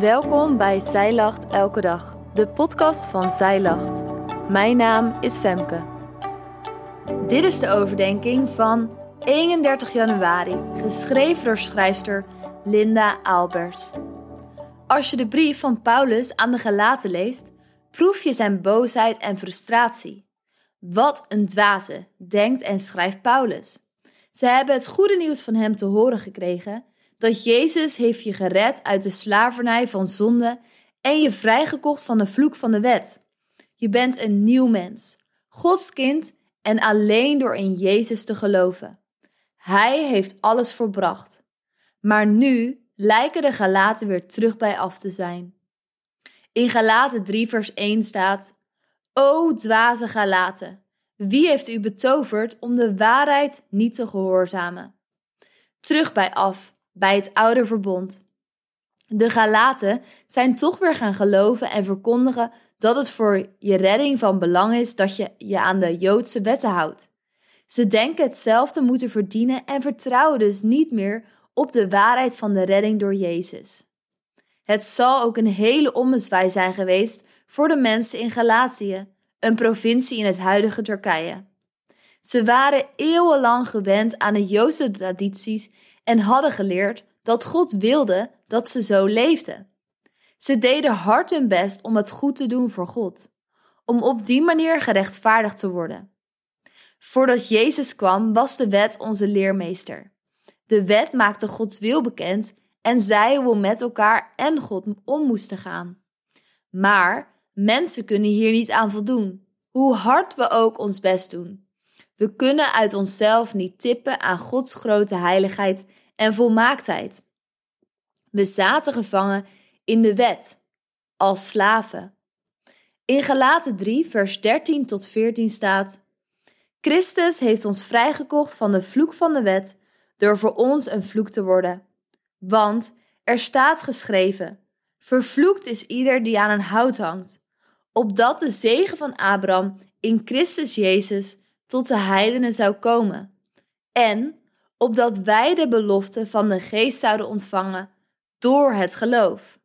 Welkom bij Zij Lacht Elke Dag, de podcast van Zij Lacht. Mijn naam is Femke. Dit is de overdenking van 31 januari, geschreven door schrijfster Linda Albers. Als je de brief van Paulus aan de Galaten leest, proef je zijn boosheid en frustratie. Wat een dwaze, denkt en schrijft Paulus. Ze hebben het goede nieuws van hem te horen gekregen dat Jezus heeft je gered uit de slavernij van zonde en je vrijgekocht van de vloek van de wet. Je bent een nieuw mens, Gods kind en alleen door in Jezus te geloven. Hij heeft alles volbracht. Maar nu lijken de Galaten weer terug bij af te zijn. In Galaten 3 vers 1 staat: O dwaze Galaten, wie heeft u betoverd om de waarheid niet te gehoorzamen? Terug bij af, bij het oude verbond. De Galaten zijn toch weer gaan geloven en verkondigen dat het voor je redding van belang is dat je je aan de Joodse wetten houdt. Ze denken hetzelfde moeten verdienen en vertrouwen dus niet meer op de waarheid van de redding door Jezus. Het zal ook een hele ommezwaai zijn geweest voor de mensen in Galatië, een provincie in het huidige Turkije. Ze waren eeuwenlang gewend aan de Joodse tradities en hadden geleerd dat God wilde dat ze zo leefden. Ze deden hard hun best om het goed te doen voor God, om op die manier gerechtvaardigd te worden. Voordat Jezus kwam, was de wet onze leermeester. De wet maakte Gods wil bekend en zei hoe we met elkaar en God om moesten gaan. Maar mensen kunnen hier niet aan voldoen, hoe hard we ook ons best doen. We kunnen uit onszelf niet tippen aan Gods grote heiligheid en volmaaktheid. We zaten gevangen in de wet, als slaven. In Galaten 3, vers 13 tot 14 staat: Christus heeft ons vrijgekocht van de vloek van de wet door voor ons een vloek te worden. Want er staat geschreven: Vervloekt is ieder die aan een hout hangt, opdat de zegen van Abraham in Christus Jezus tot de heidenen zou komen. En opdat wij de belofte van de geest zouden ontvangen door het geloof.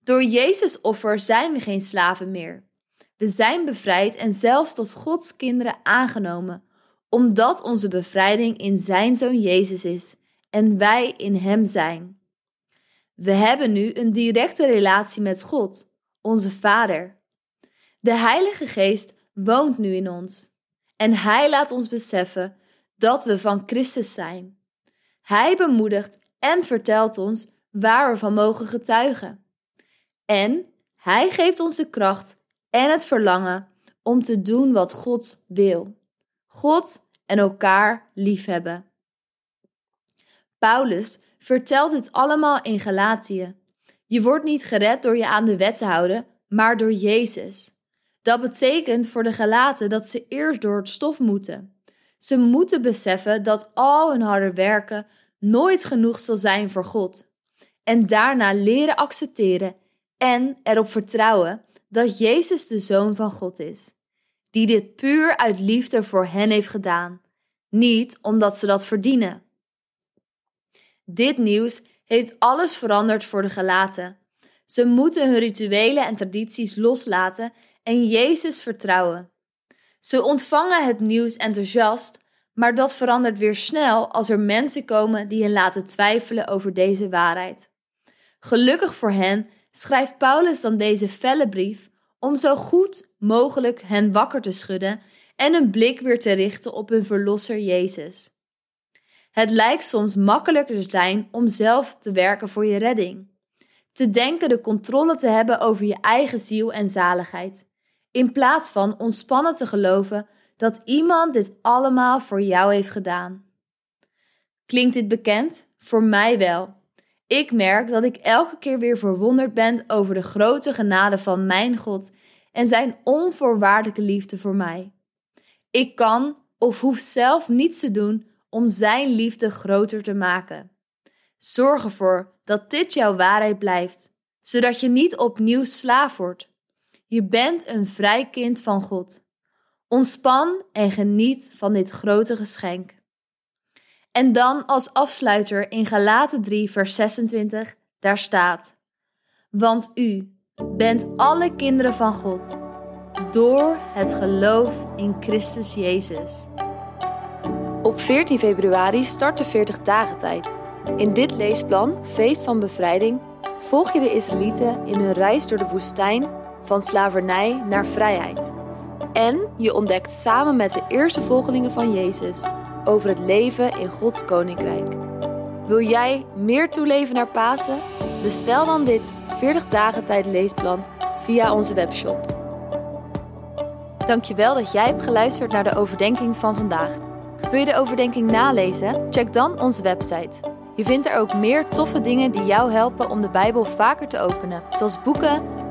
Door Jezus offer zijn we geen slaven meer. We zijn bevrijd en zelfs tot Gods kinderen aangenomen, omdat onze bevrijding in Zijn Zoon Jezus is en wij in Hem zijn. We hebben nu een directe relatie met God, onze Vader. De Heilige Geest woont nu in ons en Hij laat ons beseffen dat we van Christus zijn. Hij bemoedigt en vertelt ons waar we van mogen getuigen. En Hij geeft ons de kracht en het verlangen om te doen wat God wil. God en elkaar liefhebben. Paulus vertelt dit allemaal in Galatië. Je wordt niet gered door je aan de wet te houden, maar door Jezus. Dat betekent voor de Galaten dat ze eerst door het stof moeten. Ze moeten beseffen dat al hun harde werken nooit genoeg zal zijn voor God. En daarna leren accepteren en erop vertrouwen dat Jezus de Zoon van God is, die dit puur uit liefde voor hen heeft gedaan, niet omdat ze dat verdienen. Dit nieuws heeft alles veranderd voor de Galaten. Ze moeten hun rituelen en tradities loslaten en Jezus vertrouwen. Ze ontvangen het nieuws enthousiast, maar dat verandert weer snel als er mensen komen die hen laten twijfelen over deze waarheid. Gelukkig voor hen schrijft Paulus dan deze felle brief om zo goed mogelijk hen wakker te schudden en een blik weer te richten op hun verlosser Jezus. Het lijkt soms makkelijker te zijn om zelf te werken voor je redding. Te denken de controle te hebben over je eigen ziel en zaligheid in plaats van ontspannen te geloven dat iemand dit allemaal voor jou heeft gedaan. Klinkt dit bekend? Voor mij wel. Ik merk dat ik elke keer weer verwonderd ben over de grote genade van mijn God en zijn onvoorwaardelijke liefde voor mij. Ik kan of hoef zelf niets te doen om zijn liefde groter te maken. Zorg ervoor dat dit jouw waarheid blijft, zodat je niet opnieuw slaaf wordt je bent een vrij kind van God. Ontspan en geniet van dit grote geschenk. En dan als afsluiter in Galaten 3, vers 26, daar staat: Want u bent alle kinderen van God door het geloof in Christus Jezus. Op 14 februari start de 40 dagen tijd. In dit leesplan, Feest van Bevrijding, volg je de Israëlieten in hun reis door de woestijn van slavernij naar vrijheid. En je ontdekt samen met de eerste volgelingen van Jezus over het leven in Gods koninkrijk. Wil jij meer toeleven naar Pasen? Bestel dan dit 40 dagen tijd leesplan via onze webshop. Dankjewel dat jij hebt geluisterd naar de overdenking van vandaag. Wil je de overdenking nalezen? Check dan onze website. Je vindt er ook meer toffe dingen die jou helpen om de Bijbel vaker te openen, zoals boeken,